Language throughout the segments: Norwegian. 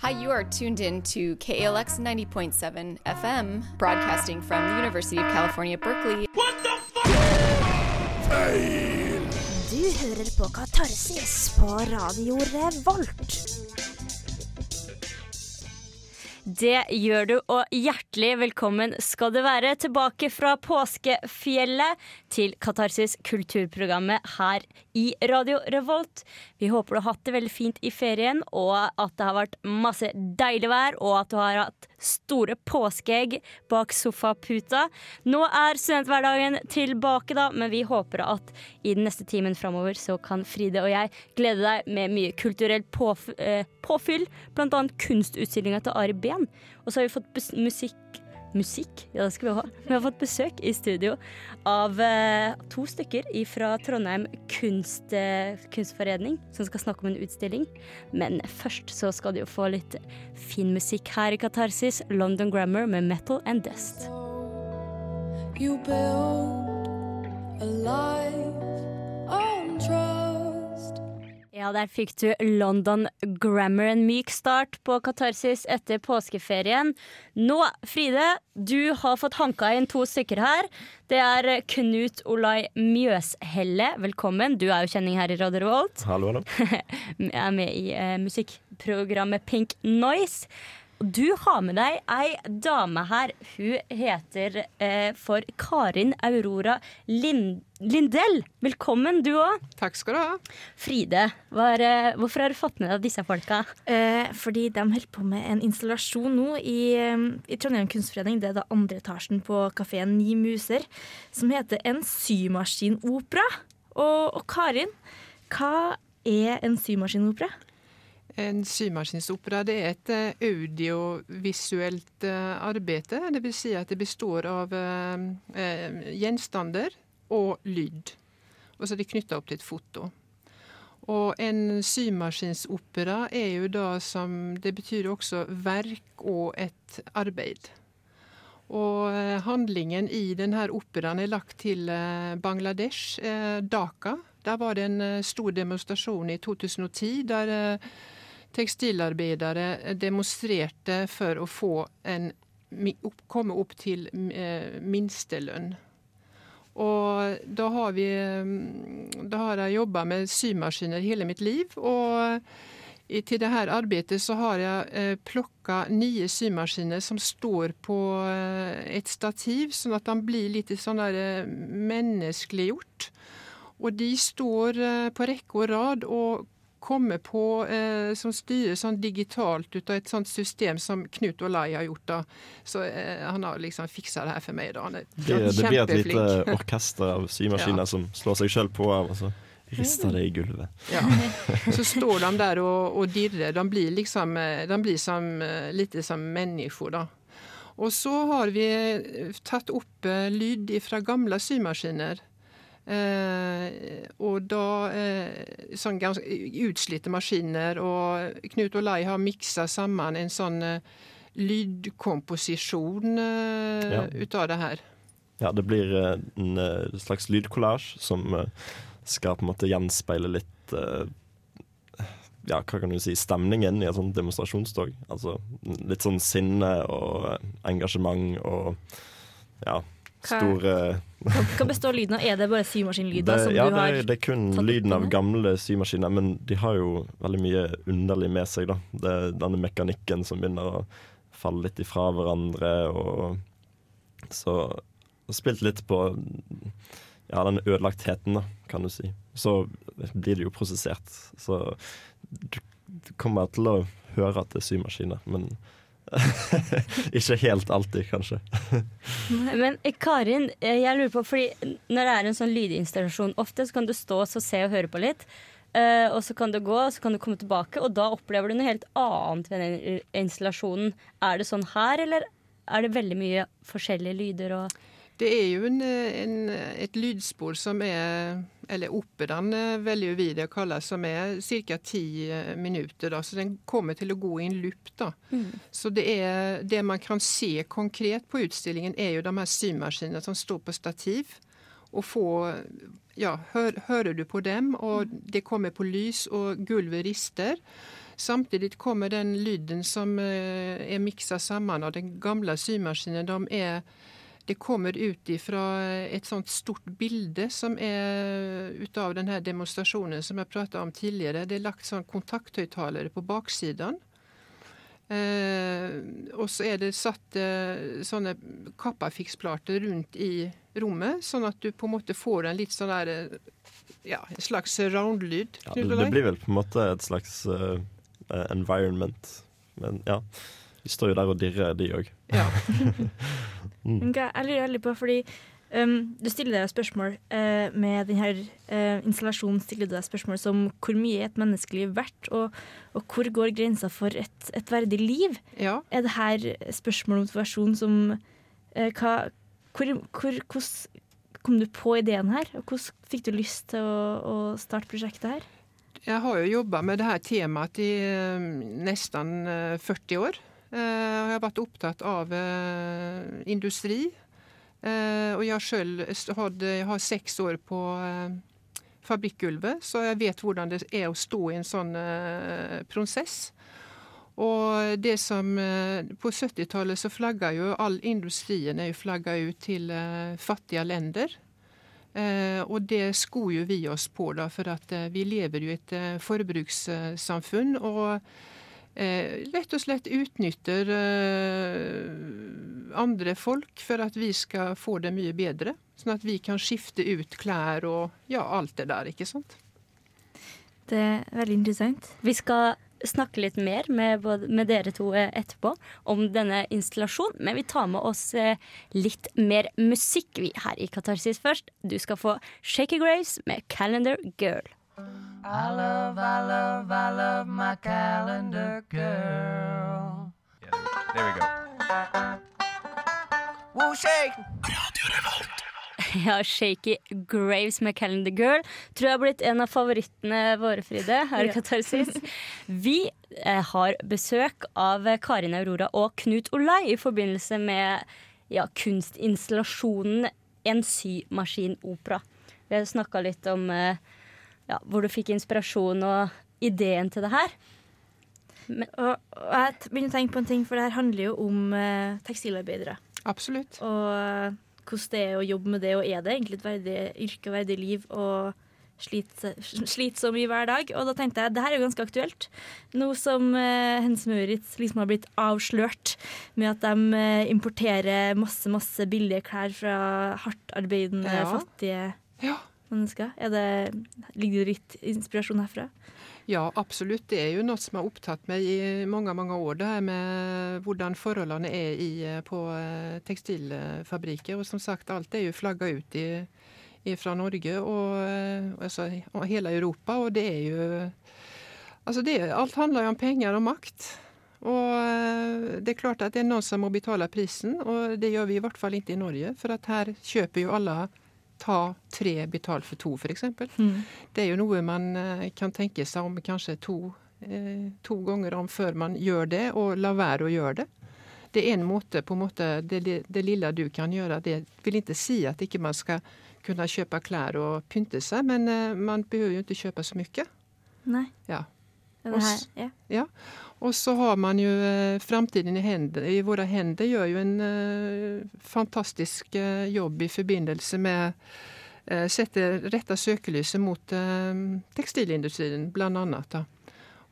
Hi, you are tuned in to KALX 90.7 FM, broadcasting from the University of California, Berkeley. What the fuck? Feil! Du hører på Katarsis på Radio Revolt. Det gjør du, og hjertelig velkommen skal du være tilbake fra påskefjellet til Katarsis kulturprogrammet her i Radio Revolt. Vi håper du har hatt det veldig fint i ferien, og at det har vært masse deilig vær, og at du har hatt store påskeegg bak sofaputa. Nå er studenthverdagen tilbake, da, men vi håper at i den neste timen framover så kan Fride og jeg glede deg med mye kulturelt påf eh, påfyll, annet kunstutstillinga til Ari Behn. Og så har vi fått musikk Musikk? Ja, det skal vi ha. Vi har fått besøk i studio av eh, to stykker fra Trondheim kunst, eh, kunstforening, som skal snakke om en utstilling. Men først så skal de jo få litt fin musikk her i Katarsis. London Grammar med Metal and Dust. You build Ja, der fikk du London Grammar, en myk start på Katarsis etter påskeferien. Nå, Fride, du har fått hanka inn to stykker her. Det er Knut Olai Mjøshelle, velkommen. Du er jo kjenning her i Radio Revolt. Hallo, hallo. er med i eh, musikkprogrammet Pink Noise. Du har med deg ei dame her. Hun heter eh, for Karin Aurora Lind Lindell. Velkommen, du òg. Takk skal du ha. Fride, hva er, eh, hvorfor har du fått med deg disse folka? Eh, fordi de holder på med en installasjon nå i, eh, i Trondheim kunstforening. Det er da andre etasjen på kafeen Ni Muser, som heter En symaskinopera. Og, og Karin, hva er en symaskinopera? En symaskinsopera det er et eh, audiovisuelt eh, arbeid. Vil si at det består av eh, gjenstander og lyd. Og så er det knytta opp til et foto. Og en symaskinsopera er jo da som Det betyr også verk og et arbeid. Og handlingen i denne operaen er lagt til Bangladesh, Dhaka. Der var det en stor demonstrasjon i 2010 der tekstilarbeidere demonstrerte for å få en, komme opp til eh, minstelønn. Og da har vi mm, Da har jeg jobba med symaskiner hele mitt liv. Og til det her arbeidet så har jeg eh, plukka nye symaskiner som står på eh, et stativ, sånn at de blir litt sånn der menneskeliggjort. Og de står på rekke og rad og kommer på eh, som styres sånn digitalt ut av et sånt system som Knut Olai har gjort. da. Så eh, han har liksom fiksa det her for meg. da. Han er Det, det blir et lite orkester av symaskiner Ja. som slår seg sjøl på av, og så rister det i gulvet. Ja. Så står de der og, og dirrer. De blir liksom eh, de blir som, eh, litt som mennesker, da. Og så har vi eh, tatt opp lyd fra gamle symaskiner. Eh, og da eh, sånn ganske utslitte maskiner. Og Knut Olai har miksa sammen en sånn eh, lydkomposisjon eh, Ja. ut av det her. Ja, det blir eh, en slags lydkollasj som skal på en måte gjenspeile litt Ja, hva kan du si, stemningen i et sånt demonstrasjonstog. Altså litt sånn sinne og engasjement og ja, Hva- store Hva, hva består lyden av? Er det bare symaskinlyder det, som ja, du det, har er- det er kun lyden av gamle symaskiner, men de har jo veldig mye underlig med seg. da. Det er denne mekanikken som begynner å falle litt ifra hverandre. og Så spilt litt på ja, den ødelagtheten, da, kan du si. Så blir det jo prosessert. Så du, du kommer til å høre at det er symaskiner, men ikke helt alltid, kanskje. Men eh, Karin, eh, jeg lurer på, fordi når det er en sånn lydinstallasjon, ofte så kan du stå og se og høre på litt. eh, og så kan du gå, og så kan du komme tilbake, og da opplever du noe helt annet ved den installasjonen. Er det sånn her, eller er det veldig mye forskjellige lyder og Det er jo en, en, et lydspor som er Eller oppe den, velger vi det å kalle, som er ca. ti minutter. Da, så den kommer til å gå i en loop. Da. Så det, er, det man kan se konkret på utstillingen, er jo de her symaskinene som står på stativ. Og få Ja, hør, hører du på dem, og det kommer på lys, og gulvet rister. Samtidig kommer den lyden som eh, er miksa sammen av den gamle symaskinen, de er det kommer ut fra et sånt stort bilde som er ut av denne demonstrasjonen som jeg prata om tidligere. Det er lagt sånn kontakthøyttalere på baksiden. Eh, og så er det satt eh, sånne kappafiksplater rundt i rommet, sånn at du på en måte får en litt sånn der eh, ja, en slags round-lyd. Ja, det, det, blir vel på en måte et slags uh, environment. Men ja, de står jo der og dirrer, de òg. Ja. Mm. Jeg lurer litt på, fordi um, du stiller deg spørsmål uh, med denne uh, installasjonen stiller du deg spørsmål som hvor mye er et menneskeliv verdt, og, og hvor går grensa for et, et verdig liv? Ja. Er det her spørsmål om motivasjon som uh, hva, hvor, hvor, Hvordan kom du på ideen her, og hvordan fikk du lyst til å, å starte prosjektet her? Jeg har jo jobba med det her temaet i nesten 40 år. Eh, jeg har vært opptatt av eh, industri. Eh, og jeg sjøl har seks år på fabrikkgulvet, så jeg vet hvordan det er å stå i en sånn prosess. Og det som På 70-tallet så flagga jo all industrien er jo flagga ut til fattige lender. og det sko jo vi oss på, da, for at vi lever jo i et forbrukssamfunn. og eh, rett og slett utnytter eh, andre folk for at vi skal få det mye bedre. Sånn at vi kan skifte ut klær og ja, alt det der, ikke sant. Det er veldig interessant. Vi skal snakke litt mer med, både, med, dere to eh, etterpå om denne installasjonen, men vi tar med oss eh, litt mer musikk vi her i Katarsis først. Du skal få Shaky Grace med 'Calendar Girl'. I love, I love, I love my calendar girl. Yeah, there we go. Woo, shake! Ja, Shaky Graves med Calendar Girl tror jeg har blitt en av favorittene våre, Fride. her i Katarsis. Vi eh, har besøk av Karin Aurora og Knut Olai i forbindelse med ja, kunstinstallasjonen En symaskinopera. Vi har snakka litt om eh, ja, hvor du fikk inspirasjon og ideen til det her. Men, og, og, jeg begynner å tenke på en ting, for det her handler jo om eh, tekstilarbeidere. Absolutt. Og uh, hvordan det er å jobbe med det, og er det egentlig et verdig yrke og verdig liv? og slite, slite så mye hver dag. Og da tenkte jeg det her er jo ganske aktuelt. Nå som eh, Hennes Møritz liksom har blitt avslørt med at de eh, importerer masse, masse billige klær fra hardtarbeidende, ja. fattige ja mennesker? Det, ligger det litt inspirasjon herfra? Ja, absolutt. Det er jo noe som har opptatt meg i mange mange år. Det her med hvordan forholdene er i, på eh, tekstilfabrikker. Og som sagt, alt er jo flagga ut i, fra Norge og, eh, altså, og, hele Europa. Og det er jo Altså, det, alt handler jo om penger og makt. Og eh, det er klart at det er noen som må betale prisen, og det gjør vi i hvert fall ikke i Norge. For at her kjøper jo alle ta tre betalt for to, f.eks. Mm. Det er jo noe man eh, kan tenke seg om kanskje to, eh, to, ganger om før man gjør det, og la være å gjøre det. Det er en måte, på en måte, det, det lille du kan gjøre. Det vil ikke si at ikke man skal kunne kjøpe klær og pynte seg, men eh, man behøver jo ikke kjøpe så mye. Nei. Ja. Her, ja. ja. Og så har man jo eh, framtiden i, i våre hender, gjør jo en uh, fantastisk uh, jobb i forbindelse med uh, Sette retta søkelyset mot tekstilindustrien. Da.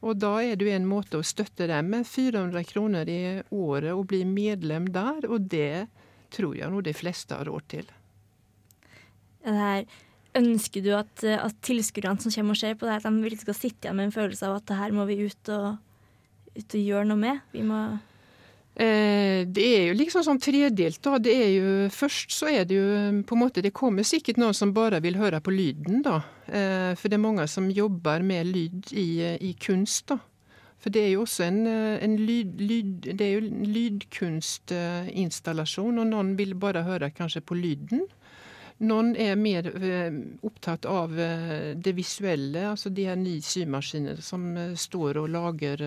Og da er det jo en måte å støtte dem med 400 kroner i året og bli medlem der, og det tror jeg nå de fleste har råd til. Det her Ønsker du at, at tilskuerne som kommer og ser på det, at de virkelig skal sitte igjen med en følelse av at det her må vi ut og ut og gjøre noe med? Vi må eh, det er jo liksom sånn tredelt. da. Det er jo, først så er det jo på en måte Det kommer sikkert noen som bare vil høre på lyden, da. Eh, for det er mange som jobber med lyd i, i kunst, da. For det er jo også en, en lyd, lyd, det er jo lydkunstinstallasjon, og noen vil bare høre kanskje på lyden. Noen er mer eh, opptatt av det visuelle, altså de her nye symaskinene som står og lager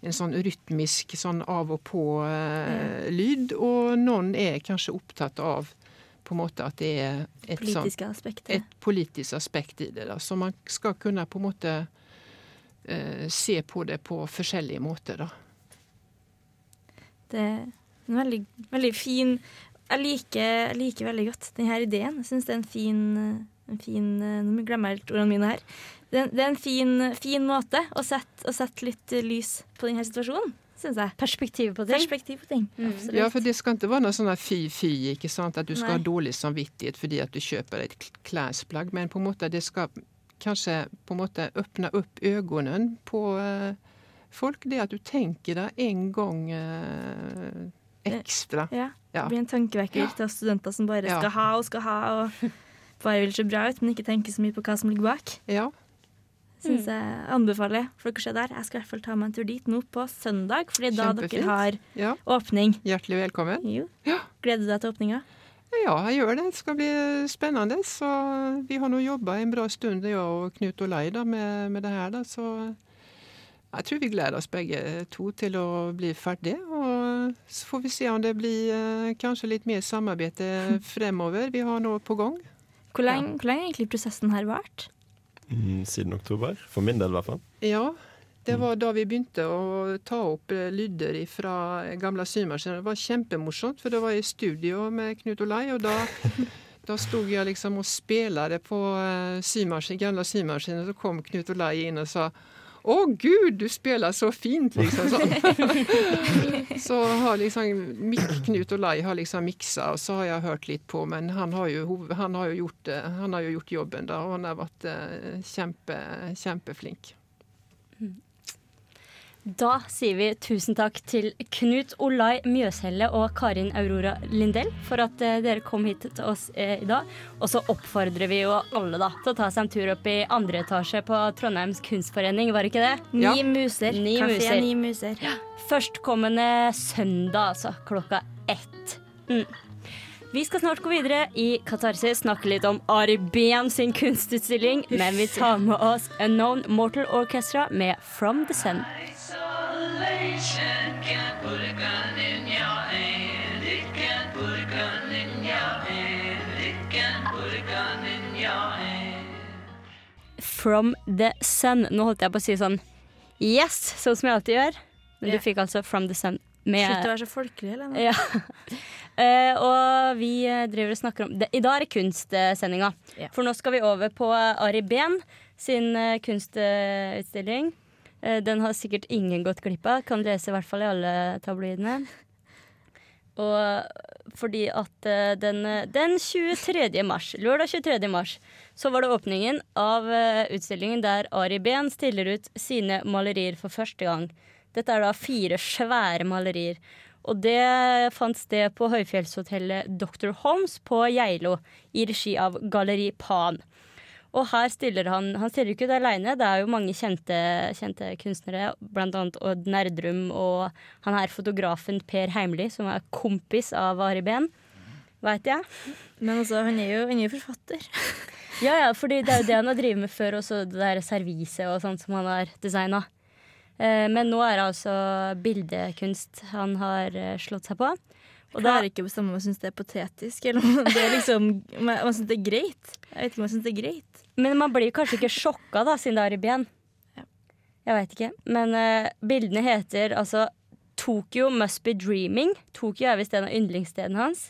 en sånn rytmisk sånn av og på-lyd. Eh, og noen er kanskje opptatt av på en måte at det er et, sånn, aspekt, et politisk aspekt i det. Da. Så man skal kunne på en måte eh, se på det på forskjellige måter, da. Det er en veldig, veldig fin Jeg liker, jeg liker veldig godt denne ideen. Jeg syns det er en fin, en fin eh, Nå glemmer jeg helt ordene mine her. Det er, det er en fin, fin måte å sette, å sette litt lys på denne situasjonen, Synes jeg. Perspektiv på ting. Perspektiv på ting. Mm. Ja, for det skal ikke være noe sånn fy-fy, ikke sant? at du skal Nei. ha dårlig samvittighet fordi at du kjøper et klesplagg, men på en måte det skal kanskje på en måte åpne opp øynene på eh, folk. Det at du tenker deg en gang eh, ekstra. Ja, Ja. Det blir en tankevekker til studenter som bare Ja. skal ha og skal ha, og bare vil se bra ut, men ikke tenke så mye på hva som ligger bak. Ja. Synes jeg anbefaler folk å se der. Jeg skal i hvert fall ta meg en tur dit nå på søndag, fordi da Kjempefint. dere har ja. åpning. Hjertelig velkommen. Jo. Ja. Gleder du deg til åpninga? Ja, jeg gjør det. Det skal bli spennende. Så vi har nå jobba en bra stund, jeg og Knut og Lei, da, med, med det her. Da. Så jeg tror vi gleder oss begge to til å bli ferdig. Og så får vi se om det blir eh, kanskje litt mer samarbeid fremover. Vi har noe på gang. Hvor lenge, hvor lenge har egentlig prosessen her vart? Mm, siden oktober. For min del, i hvert fall. Ja, det var da vi begynte å ta opp eh, lyder fra gamle symaskiner. Det var kjempemorsomt, for det var i studio med Knut Olai, og da Da stod jeg liksom og spilte på eh, symaskin, gamle symaskiner, så kom Knut Olai inn og sa å gud, du spiller så fint, liksom sånn. så har liksom Mik Knut og Lei har liksom miksa, og så har jeg hørt litt på, men han har jo, han har jo, gjort, han har jo gjort jobben, da, og han har vært eh, kjempe, kjempeflink. Da sier vi tusen takk til Knut Olai Mjøshelle og Karin Aurora Lindell for at eh, dere kom hit til oss eh, i dag. Og så oppfordrer vi jo alle da til å ta seg en tur opp i andre etasje på Trondheims kunstforening, var det ikke det? Ni Ja. muser. Ni Kafé muser. Ni muser. Førstkommende søndag, altså klokka ett. Mm. Vi skal snart gå videre i Katarsis, snakke litt om Ari Behn sin kunstutstilling, men vi tar med oss Unknown Mortal Orchestra med From the Sun. From the Sun. Nå holdt jeg på å si sånn Yes, sånn som jeg alltid gjør. Men du fikk altså From the Sun. Med, Slutt å være så folkelig, Helene. ja. uh, og vi driver og snakker om det. I dag er det kunstsendinga. Yeah. For nå skal vi over på Ari Behn sin eh, kunstutstilling. Eh, den har sikkert ingen gått glipp av. Kan lese i hvert fall i alle tabloidene. Og fordi at eh, den, eh, den 23. mars, lørdag 23. mars, så var det åpningen av utstillingen der Ari Behn stiller ut sine malerier for første gang. Dette er da fire svære malerier. Og det fant sted på høyfjellshotellet Dr. Holmes på Geilo i regi av Galleri Pan. Og her stiller han Han stiller ikke ut aleine, det er jo mange kjente, kjente kunstnere, blant annet Odd Nerdrum og han her fotografen Per Heimly, som er kompis av Ari Behn. Veit jeg. Men altså, han er jo, han er jo forfatter. Ja, ja, fordi det er jo det han har drevet med før, også det der serviset og sånt som han har designa. Eh, men nå er det altså bildekunst han har eh, slått seg på. Og da er det ikke bestemt om man syns det er potetisk, eller om det er liksom man, om synes det er greit. Jeg vet ikke om man syns det er greit. Men man blir kanskje ikke sjokka, da, siden det er i ben. Ja. Jeg veit ikke. Men uh, bildene heter altså Tokyo Must Be Dreaming. Tokyo er visst en av yndlingsstedene hans.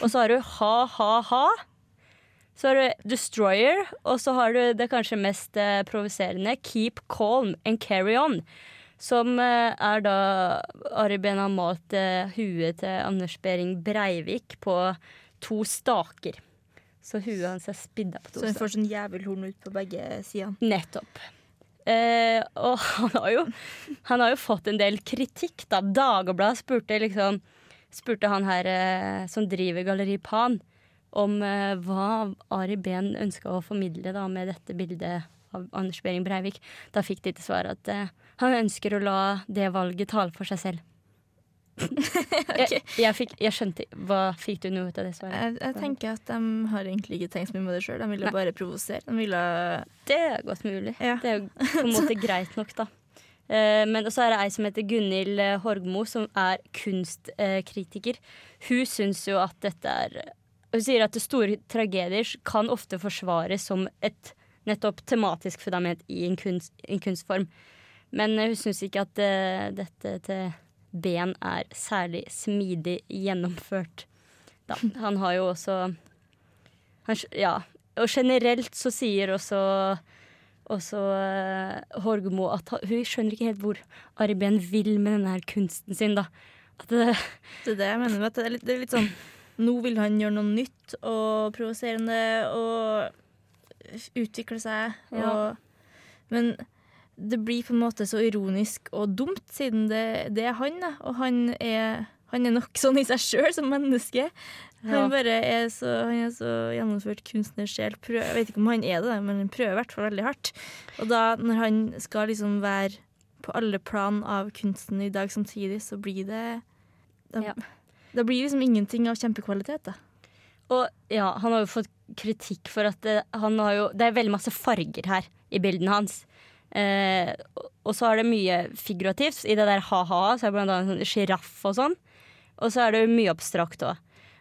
Og så har du Ha Ha Ha. Så har du Destroyer, og så har du det kanskje mest uh, provoserende Keep Calm and Carry On. Som eh, er da Ari Behn har malt eh, huet til Anders Behring Breivik på to staker. Så huet hans er spidda på to staker. Så han får sånn jævelhorn ut på begge sidene. Nettopp. Eh, og han har, jo, han har jo fått en del kritikk, da. Dagbladet spurte liksom Spurte han her eh, som driver Galleri Pan, om eh, hva Ari Behn ønska å formidle da med dette bildet av Anders Behring Breivik. Da fikk de til svar at eh, han ønsker å la det valget tale for seg selv. jeg, jeg, fikk, jeg skjønte Hva Fikk du noe ut av det svaret? Jeg, jeg tenker at de har egentlig ikke tenkt så mye med det sjøl. De ville Nei. bare provosere. De ville Det er godt mulig. Ja. Det er jo på en måte greit nok, da. Uh, men så er det ei som heter Gunhild eh, Horgmo, som er kunstkritiker. Hun syns jo at dette er Hun sier at store tragedier kan ofte forsvares som et nettopp tematisk fundament i en, kunst, en kunstform. Men eh, hun syns ikke at eh, dette til ben er særlig smidig gjennomført. Da. Han har jo også han, Ja. Og generelt så sier også også uh, Horgmo at hun skjønner ikke helt hvor Ari Behn vil med denne her kunsten sin. da. At det, Det det mener. Det er litt, det er litt sånn Nå vil han gjøre noe nytt og provoserende og utvikle seg. Ja. Og, men det blir på en måte så ironisk og dumt, siden det, det er han. Da. Og han er, han er nok sånn i seg sjøl som menneske. Han bare er så, han er så gjennomført kunstnersjel. Jeg vet ikke om han er det, men han prøver i hvert fall veldig hardt. Og da, når han skal liksom være på alle plan av kunsten i dag samtidig, så blir det da, Ja. da blir liksom ingenting av kjempekvalitet, da. Og ja, han har jo fått kritikk for at det, han har jo, det er veldig masse farger her i bildene hans. Eh, og- så er det mye figurativt. I det der ha-ha så er det blant annet sånn sjiraff og sånn. Og så er det mye abstrakt òg.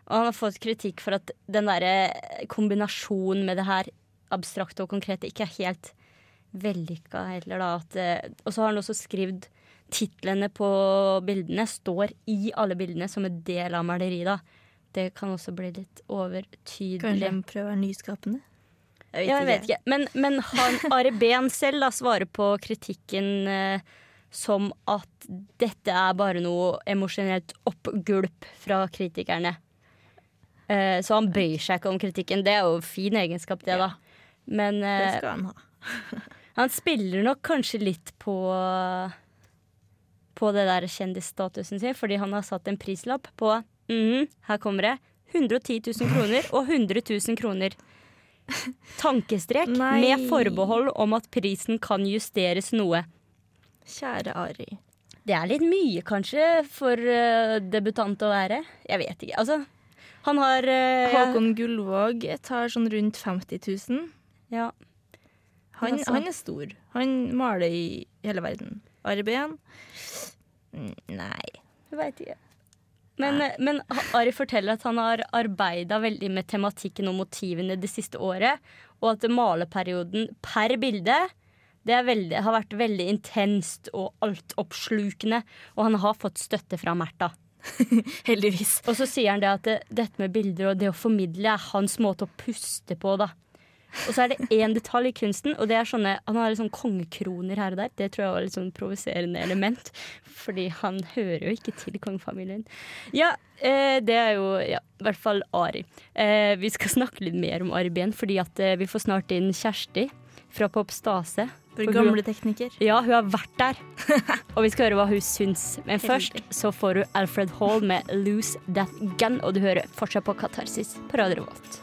Og han har fått kritikk for at den derre kombinasjonen med det her abstrakte og konkrete ikke er helt vellykka heller, da. Eh, og så har han også skrevet titlene på bildene står i alle bildene som en del av maleriet. da. Det kan også bli litt overtydelig. Kanskje de prøver å være nyskapende? Jeg Ja, jeg vet ikke. Men, men han, Ari Behn selv da, svarer på kritikken eh, som at dette er bare noe emosjonelt oppgulp fra kritikerne. Eh, så han bøyer seg ikke om kritikken. Det er jo fin egenskap, det, da. Men Det eh, skal han ha. han spiller nok kanskje litt på På det der kjendisstatusen sin, fordi han har satt en prislapp på mhm, Her kommer det. 110 000 kroner og 100 000 kroner. Tankestrek Nei. med forbehold om at prisen kan justeres noe. Kjære Ari. Det er litt mye, kanskje, for uh, debutant å være. Jeg vet ikke. Altså, han har uh, Håkon Gullvåg tar sånn rundt 50 000. ja, Han, Altså. han er stor. Han maler i hele verden. Ari Behn? Nei. Jeg veit ikke. Men, men Ari forteller at han har arbeida veldig med tematikken og motivene det siste året, og at maleperioden per bilde det veldig, har vært veldig intenst og altoppslukende, og han har fått støtte fra Märtha. Heldigvis. Og så sier han det at det, dette med bilder og det å formidle er hans måte å puste på, da. Og så er det én detalj i kunsten, og det er sånne Han har sånn kongekroner her og der. Det tror jeg var litt sånn provoserende element, fordi han hører jo ikke til kongefamilien. Ja, eh, det er jo ja, i hvert fall Ari. Eh, vi skal snakke litt mer om Ari Behn, fordi at eh, vi får snart inn Kjersti fra Popstase. For gamle tekniker. Ja, hun har vært der. Og vi skal høre hva hun syns. Men først så får du Alfred Hall med 'Lose That Gun', og du hører fortsatt på Katarsis på Radio Revolt.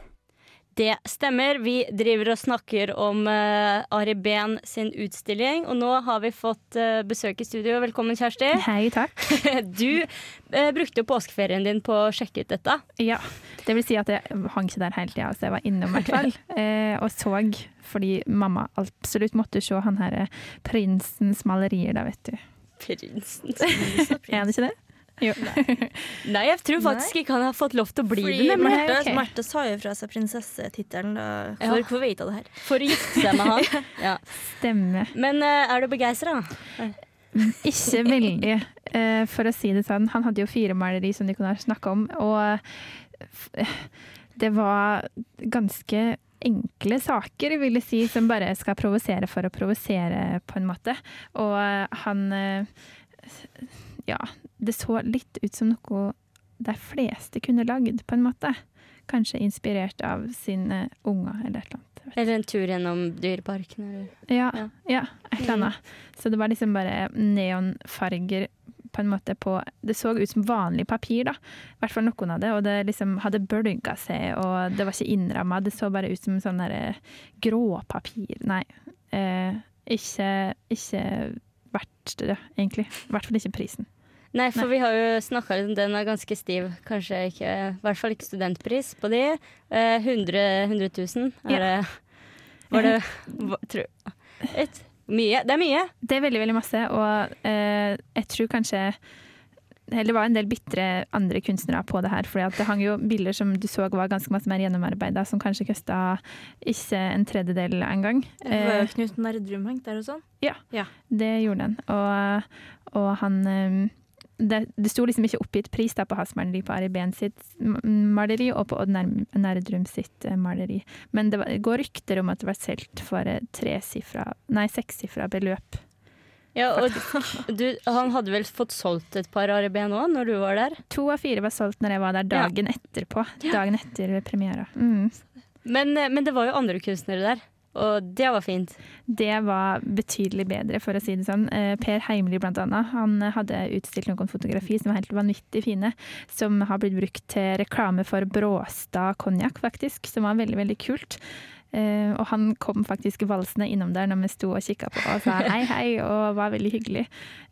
Det stemmer. Vi driver og snakker om uh, Ari Behn sin utstilling, og nå har vi fått uh, besøk i studio. Velkommen, Kjersti. Hei, takk. Du uh, brukte jo påskeferien din på å sjekke ut dette. Ja, det vil si at jeg hang ikke der hele tida, så jeg var innom i hvert fall. Og så, fordi mamma absolutt måtte se han her prinsens malerier, da, vet du. Prinsens, Prinsen. Er det ikke det? Jo. Nei, jeg tror faktisk ikke han har fått lov til å bli Fordi det. Marte, okay. Marte sa jo fra seg prinsessetittelen. da. Ja. For vet jeg det her? For å gifte seg med han. Ja. Stemmer. Men uh, er du begeistra? Ikke veldig, uh, for å si det sånn. Han hadde jo fire maleri som de kunne snakke om, og f- det var ganske enkle saker, vil jeg si, som bare skal provosere for å provosere, på en måte. Og eh, han eh, Ja, det så litt ut som noe de fleste kunne lagd, på en måte. Kanskje inspirert av sine unger, eller et eller annet. Eller en tur gjennom Dyreparken? Eller? Ja, Ja. ja. et eller annet. Så det var liksom bare neonfarger på en måte på Det så ut som vanlig papir, da. I hvert fall noen av det. Og det liksom hadde bølga seg, og det var ikke innramma. Det så bare ut som sånn derre gråpapir. Nei. Eh, ikke, ikke verdt det, egentlig. I hvert fall ikke prisen. Nei, for vi har jo snakka litt om den er ganske stiv. Kanskje ikke I hvert fall ikke studentpris på de. Eh, 100, 100 000 er Ja. det Var det hva, tror, et, Mye. Det er mye. Det er veldig, veldig masse, og eh, jeg tror kanskje det var en del bitre andre kunstnere på det her. For det hang jo bilder som du så var ganske masse mer gjennomarbeida, som kanskje kosta ikke en tredjedel engang. Eh, Knut Nerdrum hengt der og sånn. det gjorde han. Og, og han eh, det, det sto liksom ikke oppgitt pris da på hans maleri på Ari Behn sitt maleri og på Odd Nerdrum sitt eh, maleri. Men det, var, går rykter om at det var solgt for eh, tresifra, nei sekssifra beløp. Ja, og du, han hadde vel fått solgt et par av ben òg når du var der? To av fire var solgt når jeg var der Ja. dagen etterpå. Dagen etter premiera. Mm. Men, eh, men det var jo andre kunstnere der, og det var fint. Det var betydelig bedre, for å si det sånn. Eh, Per Heimly blant annet, han hadde utstilt noen fotografi som var helt vanvittig fine, som har blitt brukt til reklame for Bråstad konjakk, faktisk, som var veldig, veldig kult. Eh, og han kom faktisk valsende innom der når vi sto og kikka på og sa hei, hei, og var veldig hyggelig.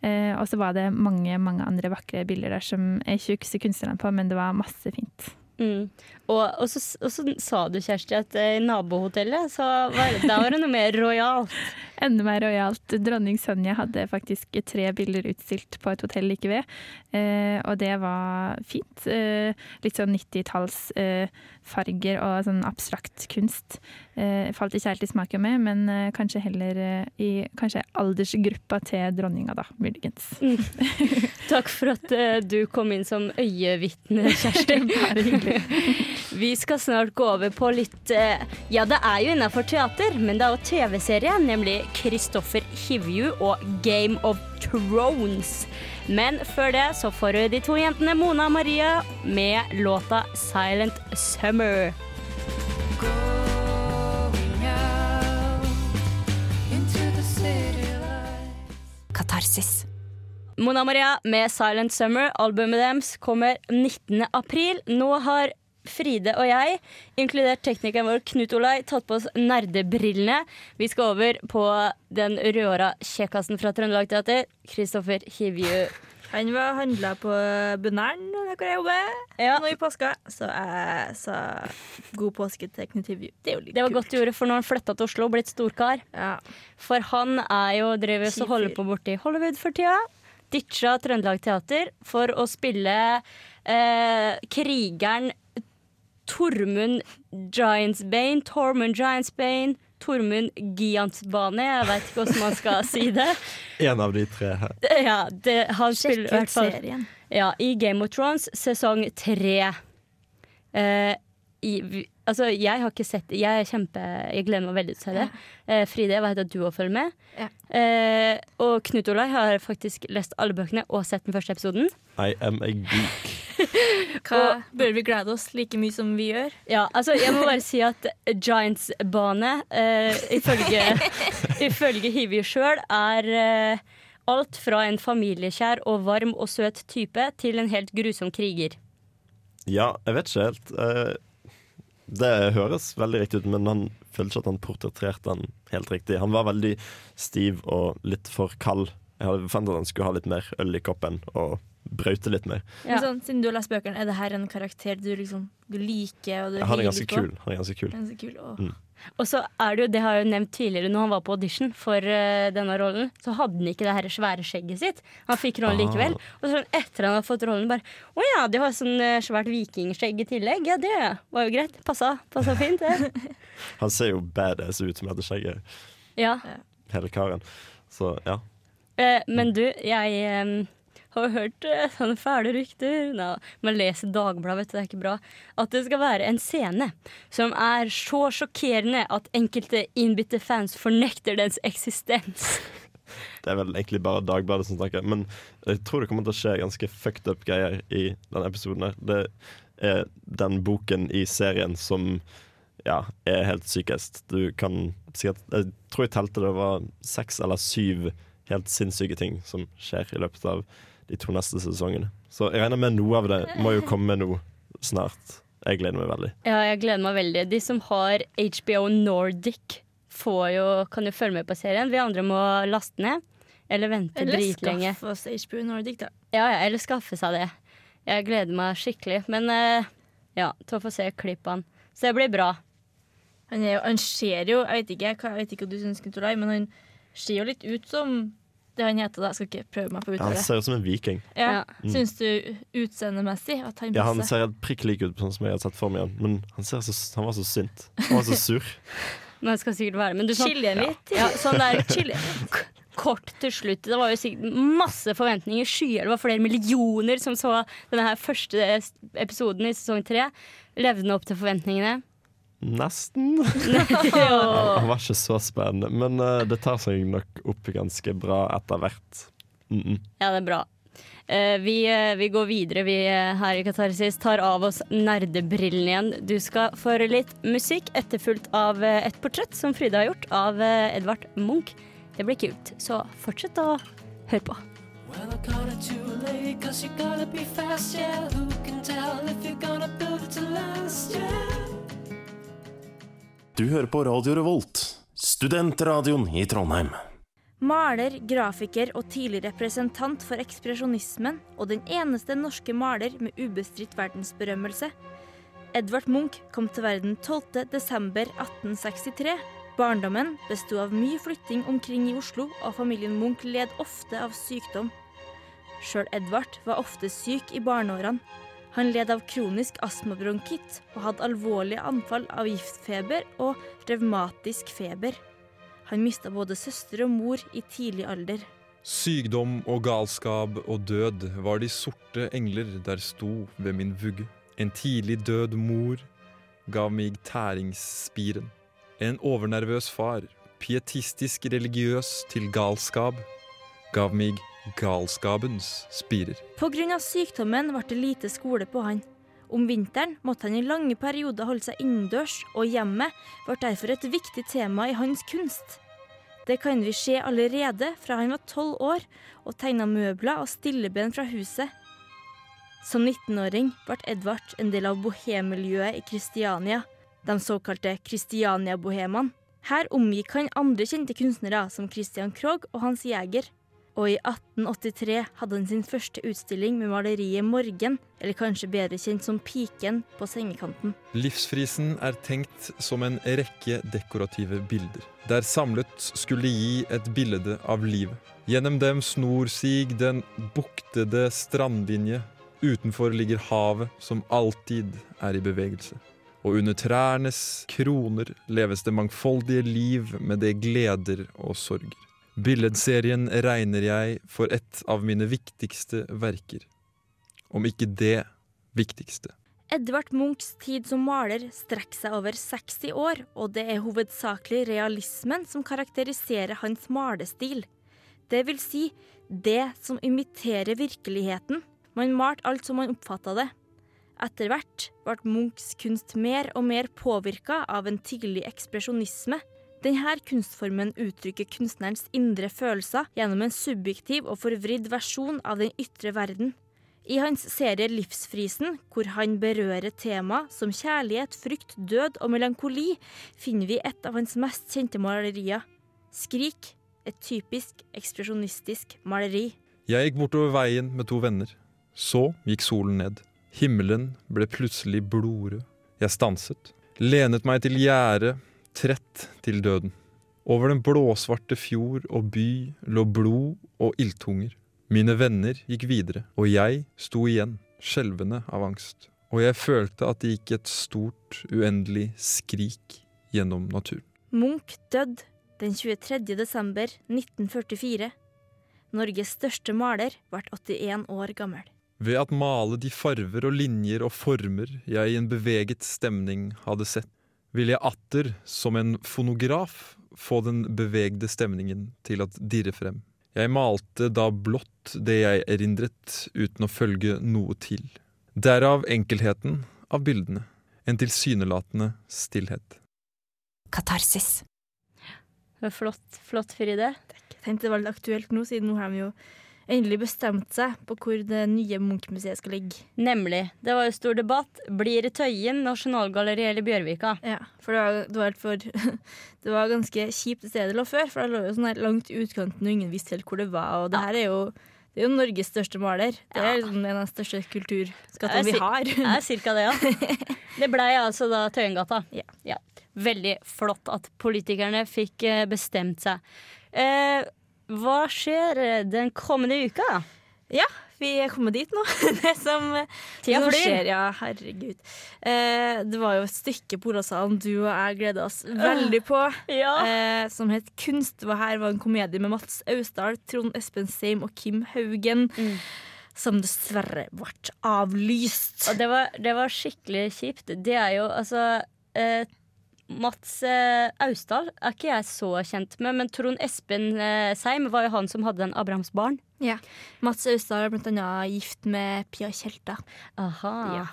Uh, og så var det mange, mange andre vakre bilder der som jeg ikke husker kunstnerne på, men det var masse fint. Mm. Og, og, så, og så sa du, Kjersti, at eh, i nabohotellet så var, der var det noe mer rojalt. Enda mer rojalt. Dronning Sonja hadde faktisk tre bilder utstilt på et hotell like ved, eh, og det var fint. Eh, litt sånn 90-tallsfarger eh, og sånn abstrakt kunst. Eh, falt ikke helt i smaken med, men kanskje heller i kanskje aldersgruppa til dronninga, da, muligens. Takk for at du kom inn som øyevitne, Kjersti. Bare hyggelig. Vi skal snart gå over på litt eh, Ja, det er jo innafor teater, men det er jo TV-serie, nemlig Kristoffer Hivju og Game of Thrones. Men før det så får du de to jentene Mona og Maria med låta 'Silent Summer'. Katarsis. Mona Maria med 'Silent Summer'. Albumet deres kommer 19. april. Nå har Fride og jeg, inkludert teknikeren vår Knut Olai, tatt på oss nerdebrillene. Vi skal over på den rødhåra kjekkasen fra Trøndelag Teater, Kristoffer Hivju. Han var handla på Bunæren, hvor jeg jobber, Ja, nå i påska. Så jeg sa god påske til Knut Hivju. Det det var kult. godt du gjorde, for når han flytta til Oslo og blitt storkar. Ja. For han er jo drevet og holder på borti Hollywood for tida. Ditcha Trøndelag Teater for å spille eh, krigeren Tormund Giantsbane. Tormund Giantsbane. Tormund Giantsbane. Jeg veit ikke hvordan man skal si det. En av de tre her. Ja, det, han spiller i Sjekk hvert ut fall serien. ja, i Game of Thrones sesong tre. Uh, i, altså, jeg har ikke sett Jeg er kjempe Jeg gleder meg veldig til å se det. Eh, Fride, jeg vet at du òg følger med. Ja. Eh, og Knut Olai har faktisk lest alle bøkene og sett den første episoden. I am a geek. Hva, bør vi glede oss like mye som vi gjør? Ja, altså Jeg må bare si at Giants-bane, eh, ifølge, ifølge Hivju sjøl, er eh, alt fra en familiekjær og varm og søt type til en helt grusom kriger. Ja, jeg vet ikke helt. Eh, Det høres veldig riktig ut, men han følte ikke at han portretterte han helt riktig. Han var veldig stiv og litt for kald. Jeg hadde forventet at han skulle ha litt mer øl i koppen og brøyte litt mer. Ja. Sånn, siden du har lest bøkene, er det her en karakter du, liksom, du liker? Og du Han er ganske på? kul. Han er ganske kul. Ganske kul. Mm. Og så er det jo, det har jeg jo nevnt tidligere når han var på audition for uh, denne rollen, så hadde han ikke det her svære skjegget sitt. Han fikk rollen Ah. likevel. Og så etter han har fått rollen, bare Å ja, de har sånn uh, svært vikingskjegg i tillegg. Ja, det var jo greit. Passa, passa fint, det. Han ser jo badass ut med det skjegget, Ja. hele karen. Så ja. Uh, men du, jeg eh, har hørt eh, sånne fæle rykter Nå, Man leser Dagbladet, vet du, det er ikke bra. At det skal være en scene som er så sjokkerende at enkelte innbitte fans fornekter dens eksistens. Det er vel egentlig bare Dagbladet som snakker. Men jeg tror det kommer til å skje ganske fucked up greier i denne episoden. her. Det er den boken i serien som ja, er helt sykest. Du kan sikkert Jeg tror jeg telte det var seks eller syv helt sinnssyke ting som skjer i løpet av de to neste sesongene. Så jeg regner med noe av det må jo komme nå snart. Jeg gleder meg veldig. Ja, jeg gleder meg veldig. De som har HBO Nordic, får jo, kan jo følge med på serien. Vi andre må laste ned. Eller vente Eller skaffe oss HBO Nordic, da. Ja, ja, eller skaffe seg det. Jeg gleder meg skikkelig. Men uh, ja, til å få se klippene. Så det blir bra. Han, er jo, han ser jo Jeg vet ikke jeg vet ikke hva du syns, Knut Olai, men han ser jo litt ut som det han heter. da, Jeg skal ikke prøve meg på å Han uttale det. ser ut som en viking. Ja. Mm. Syns du utseendemessig at han Ja, han ser helt prikk lik ut, sånn som jeg hadde sett for meg han. Men han, ser så, han var så sint. Han var så sur. Men det skal sikkert være Men du sånn, Chille litt. ja, sånn der Chille. kort til slutt. Det var jo sikkert masse forventninger. Skyer. Det var flere millioner som så denne her første episoden i sesong tre. Levde den opp til forventningene? Nesten. Han var ikke så spennende, men uh, det tar seg nok opp ganske bra etter hvert. Mm -mm. Ja, det er bra. Uh, vi, uh, vi går videre, vi her i Katarsis. Tar av oss nerdebrillene igjen. Du skal få høre litt musikk, etterfulgt av et portrett som Frida har gjort av Edvard Munch. Det blir kult, så fortsett å høre på. Well, I caught it too late, cause you gotta be fast, yeah. Who can tell if you're gonna build it to last, yeah? Du hører på Radio Revolt, studentradioen i Trondheim. Maler, grafiker og tidlig representant for ekspresjonismen, og den eneste norske maler med ubestridt verdensberømmelse. Edvard Munch kom til verden 12. desember 1863. Barndommen besto av mye flytting omkring i Oslo, og familien Munch led ofte av sykdom. Sjøl Edvard var ofte syk i barneårene. Han led av kronisk astmabronkitt og hadde alvorlige anfall av giftfeber og revmatisk feber. Han mista både søster og mor i tidlig alder. Sykdom og galskap og død var de sorte engler der sto ved min vugge. En tidlig død mor gav meg tæringsspiren. En overnervøs far, pietistisk religiøs til galskap, gav meg galskapens spirer. Pga. sykdommen ble det lite skole på han. Om vinteren måtte han i lange perioder holde seg innendørs, og hjemmet ble derfor et viktig tema i hans kunst. Det kan vi se allerede fra han var tolv år og tegna møbler og stilleben fra huset. Som 19-åring ble Edvard en del av bohemmiljøet i Kristiania, de såkalte Kristiania-bohemene. Her omgikk han andre kjente kunstnere som Christian Krogh og Hans Jæger. Og i 1883 hadde han sin første utstilling med maleriet 'Morgen', eller kanskje bedre kjent som 'Piken på sengekanten'. Livsfrisen er tenkt som en rekke dekorative bilder, der samlet skulle gi et bilde av livet. Gjennom dem snor sig den buktede strandlinje. Utenfor ligger havet, som alltid er i bevegelse. Og under trærnes kroner leves det mangfoldige liv med det gleder og sorger. Billedserien regner jeg for et av mine viktigste verker. Om ikke det viktigste. Edvard Munchs tid som maler strekker seg over 60 år, og det er hovedsakelig realismen som karakteriserer hans malestil. Det vil si det som imiterer virkeligheten. Man malte alt som man oppfatta det. Etter hvert ble Munchs kunst mer og mer påvirka av en tidlig ekspresjonisme. Denne kunstformen uttrykker kunstnerens indre følelser gjennom en subjektiv og forvridd versjon av den ytre verden. I hans serie Livsfrisen, hvor han berører tema som kjærlighet, frykt, død og melankoli, finner vi et av hans mest kjente malerier. Skrik, et typisk ekspresjonistisk maleri. Jeg gikk bortover veien med to venner. Så gikk solen ned. Himmelen ble plutselig blodrød. Jeg stanset, lenet meg til gjerdet, trett til døden. Over den blåsvarte fjord og by lå blod og ildtunger. Mine venner gikk videre, og jeg sto igjen, skjelvende av angst. Og jeg følte at det gikk et stort, uendelig skrik gjennom naturen. Munch døde den 23. desember 1944. Norges største maler ble 81 år gammel. Ved at male de farver og linjer og former jeg i en beveget stemning hadde sett, ville jeg atter, som en fonograf, få den bevegde stemningen til å dirre frem. Jeg malte da blått det jeg erindret, uten å følge noe til. Derav enkelheten av bildene, en tilsynelatende stillhet. Katarsis. Flott, flott, Fride. Jeg tenkte det var litt aktuelt nå, siden nå har vi jo endelig bestemt seg på hvor det nye Munch-museet skal ligge. Nemlig. Det var jo stor debatt. Blir det Tøyen, Nasjonalgalleriet eller Bjørvika? Ja, for det var, det var, for, det var ganske kjipt det stedet lå før, for det lå jo sånn her langt i utkanten, og ingen visste helt hvor det var. Og det her er jo, det er jo Norges største maler. Det er liksom en av de største kulturskattene vi har. Det er cirka det, ja. Det blei altså da Tøyengata. Ja. Veldig flott at politikerne fikk eh, bestemt seg. Eh, hva skjer eh, den kommende uka? Ja, vi er kommet dit nå. Det som, Tida flyr. skjer, ja, herregud. Eh, det var jo et stykke på Olavshallen du og jeg gleda oss veldig på. Ja. Eh, som het 'Kunst'. var her var en komedie med Mats Austdal, Trond Espen Seim og Kim Haugen. Som dessverre ble avlyst. Og det var, det var skikkelig kjipt. Det er jo altså eh, Mats eh, Austdal er ikke jeg så kjent med, men Trond Espen eh, Seim var jo han som hadde en Abrahams barn. Ja. Mats Austdal er blant annet gift med Pia Tjelta. Aha. Ja.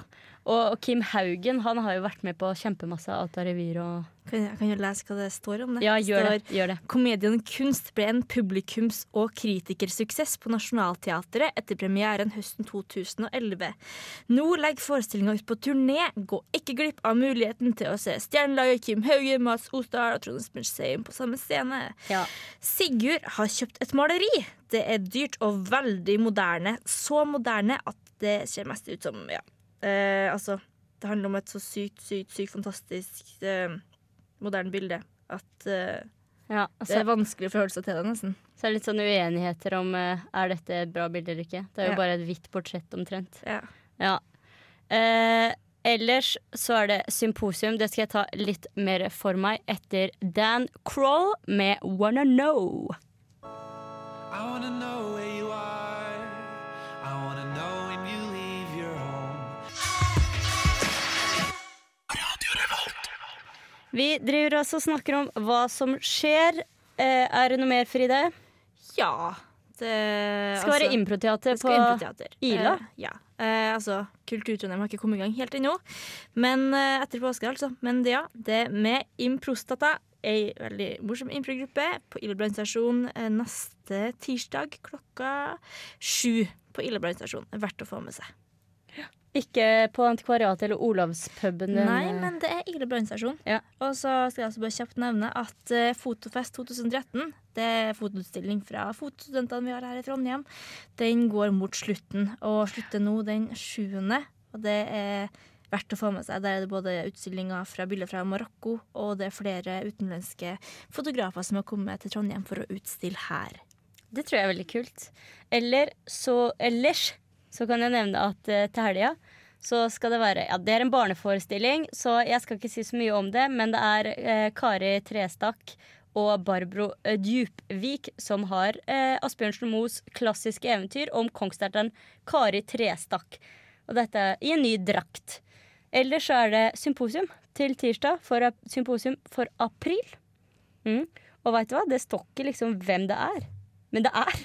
Og, Kim Haugen han har jo vært med på kjempemasse Alta revyer og Kan jeg, kan jeg lese hva det står om det? Ja, gjør det. Gjør det. Komedien Kunst ble en publikums- og kritikersuksess på Nationaltheatret etter premieren høsten 2011. Nå legger forestillinga ut på turné. Gå ikke glipp av muligheten til å se stjernelaget Kim Hauge, Mats Osdal og Trond Espen på samme scene. Ja. Sigurd har kjøpt et maleri. Det er dyrt og veldig moderne. Så moderne at det ser mest ut som ja. Eh, altså, det handler om et så sykt, sykt, sykt fantastisk eh, moderne bilde at eh, Ja, det er vanskelig å forholde seg til det, nesten. så er det litt sånn uenigheter om eh, er dette et bra bilde eller ikke. Det er jo Ja. bare et hvitt portrett omtrent. Ja. Ja. Eh, ellers så er det symposium. Det skal jeg ta litt mer for meg etter Dan Kroll med Wanna Know. I wanna know where you are. Vi driver altså og snakker om hva som skjer. Eh, er det noe mer, Fride? Ja. Det Skal være improteater på improteater. Ila? Eh, ja. Eh, altså, Kulturtrondheim har ikke kommet i gang helt ennå. Men eh, etter påske, altså. Men det, ja, det med Improstata, ei veldig morsom improgruppe på Ila brannstasjon eh, neste tirsdag klokka sju på Ila brannstasjon. Verdt å få med seg. Ikke på Antikvariatet eller Olavspuben? Nei, eh, men det er Ile brannstasjon. Ja. Og så skal jeg også bare kjapt nevne at eh, Fotofest 2013, det er fotoutstilling fra fotostudentene vi har her i Trondheim, den går mot slutten, og slutter nå den 7. Og det er verdt å få med seg. Der er det både utstillinger fra bilder fra Marokko, og det er flere utenlandske fotografer som har kommet til Trondheim for å utstille her. Det tror jeg er veldig kult. Eller så Ellers så kan jeg nevne at eh, til helga så skal det være Ja, det er en barneforestilling, så jeg skal ikke si så mye om det, men det er eh, Kari Trestakk og Barbro eh, Djupvik som har eh, Asbjørnsen Moes klassiske eventyr om kongsterteren Kari Trestakk. Og dette i en ny drakt. Ellers så er det symposium til tirsdag, for, symposium for april. Mm. Og veit du hva? Det står ikke liksom hvem det er, men det er.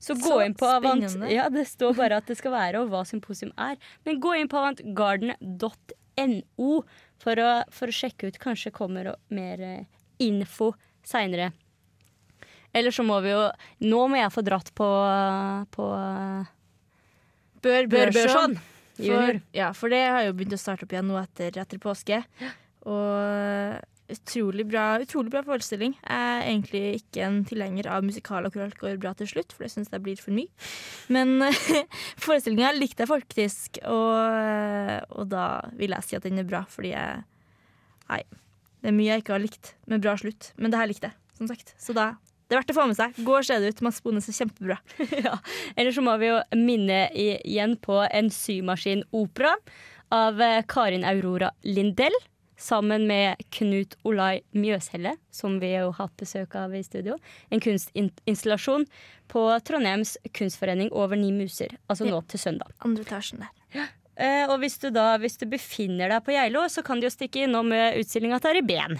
Så gå Så inn på Avant. spennende. Ja, det står bare at det skal være, og hva symposium er. Men gå inn på avantgarden.no for, for å sjekke ut. Kanskje kommer mer eh, info seinere. Eller så må vi jo Nå må jeg få dratt på, på Bør Bør Børson. Børson. For, ja, for det har jo begynt å starte opp igjen nå etter, etter påske. Og utrolig bra, utrolig bra forestilling. Jeg er egentlig ikke en tilhenger av musikal og koralt går bra til slutt, for det syns jeg blir for mye. Men forestillinga likte jeg faktisk, og, og da vil jeg si at den er bra, fordi jeg Nei. Det er mye jeg ikke har likt med bra slutt, men det her likte jeg, som sagt. Så da det er verdt å få med seg. Gå og se det ut. Mads Bones er kjempebra. ja. Eller så må vi jo minne igjen på en symaskinopera av eh, Karin Aurora Lindell. Sammen med Knut Olai Mjøshelle, som vi har hatt besøk av i studio. En kunstinstallasjon på Trondheims kunstforening over Ni muser. Altså nå til søndag. Andre etasjen der. Eh, og hvis du da hvis du befinner deg på Geilo, så kan du jo stikke innom eh, utstillinga til Ben.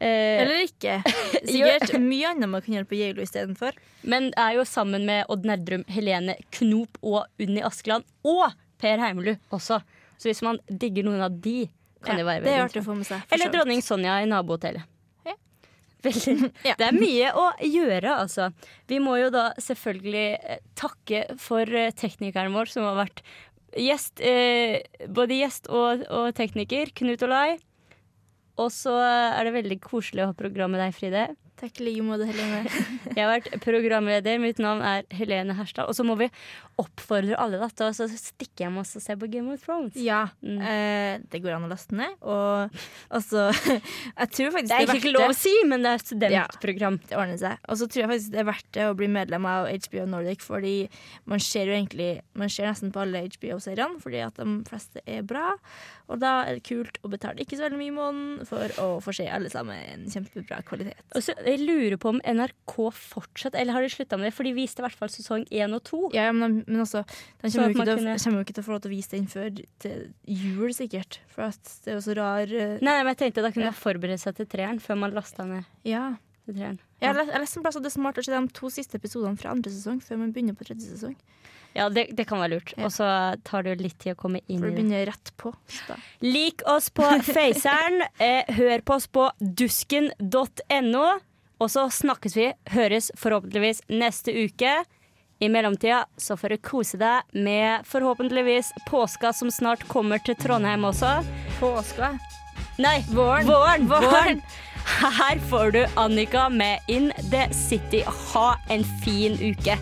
Eh, Eller ikke. Sikkert mye annet man kan gjøre på Geilo istedenfor. Men er jo sammen med Odd Nerdrum, Helene Knop og Unni Askeland. Og Per Heimelud også. Så hvis man digger noen av de, kan det være det er artig å få med seg. Eller dronning Sonja i nabohotellet. Ja. Ja. Det er mye å gjøre, altså. Vi må jo da selvfølgelig eh, takke for eh, teknikeren vår, som har vært gjest, eh, både gjest og, og tekniker. Knut Olai. Og så er det veldig koselig å ha program med deg, Fride. Takk i like måte, Helene. Jeg har vært programleder. Mitt navn er Helene Herstad. Og så må vi oppfordrer alle da, til å så stikke hjem og se på Game of Thrones. Ja, Mm. eh, det går an å laste ned. Og altså Jeg tror faktisk Det er det ikke lov å si, men det er et studentprogram. det ordner seg. Og så tror jeg faktisk det er verdt det å bli medlem av HBO Nordic, fordi man ser jo egentlig Man ser nesten på alle HBO-seriene, fordi at de fleste er bra. Og da er det kult å betale ikke så veldig mye i måneden for å få se alle sammen kjempebra kvalitet. Og så Jeg lurer på om NRK fortsatt Eller har de slutta med det? For de viste i hvert fall sesong én og to. Ja, ja, men, de- men også, den kommer jo, ikke til, å- kommer jo ikke til å få lov til å vise den før til jul, sikkert. For at det er jo så rar uh, Nei, men jeg tenkte da kunne Ja. man forberede seg til treeren før man lasta ned Ja. til treeren. Ja. jeg leste lest en plass at det er smart å se de to siste episodene fra andre sesong før man begynner på tredje sesong. Ja, det, det kan være lurt. Og så tar det jo litt tid å komme inn For i det du begynner rett på. Lik oss på Faceren. Eh, hør på oss på dusken.no. Og så snakkes vi, høres forhåpentligvis neste uke. I mellomtida så får du kose deg med forhåpentligvis påska som snart kommer til Trondheim også. Påska. Nei, Våren. Våren. Våren. Her får du Annika med In The City. Ha en fin uke.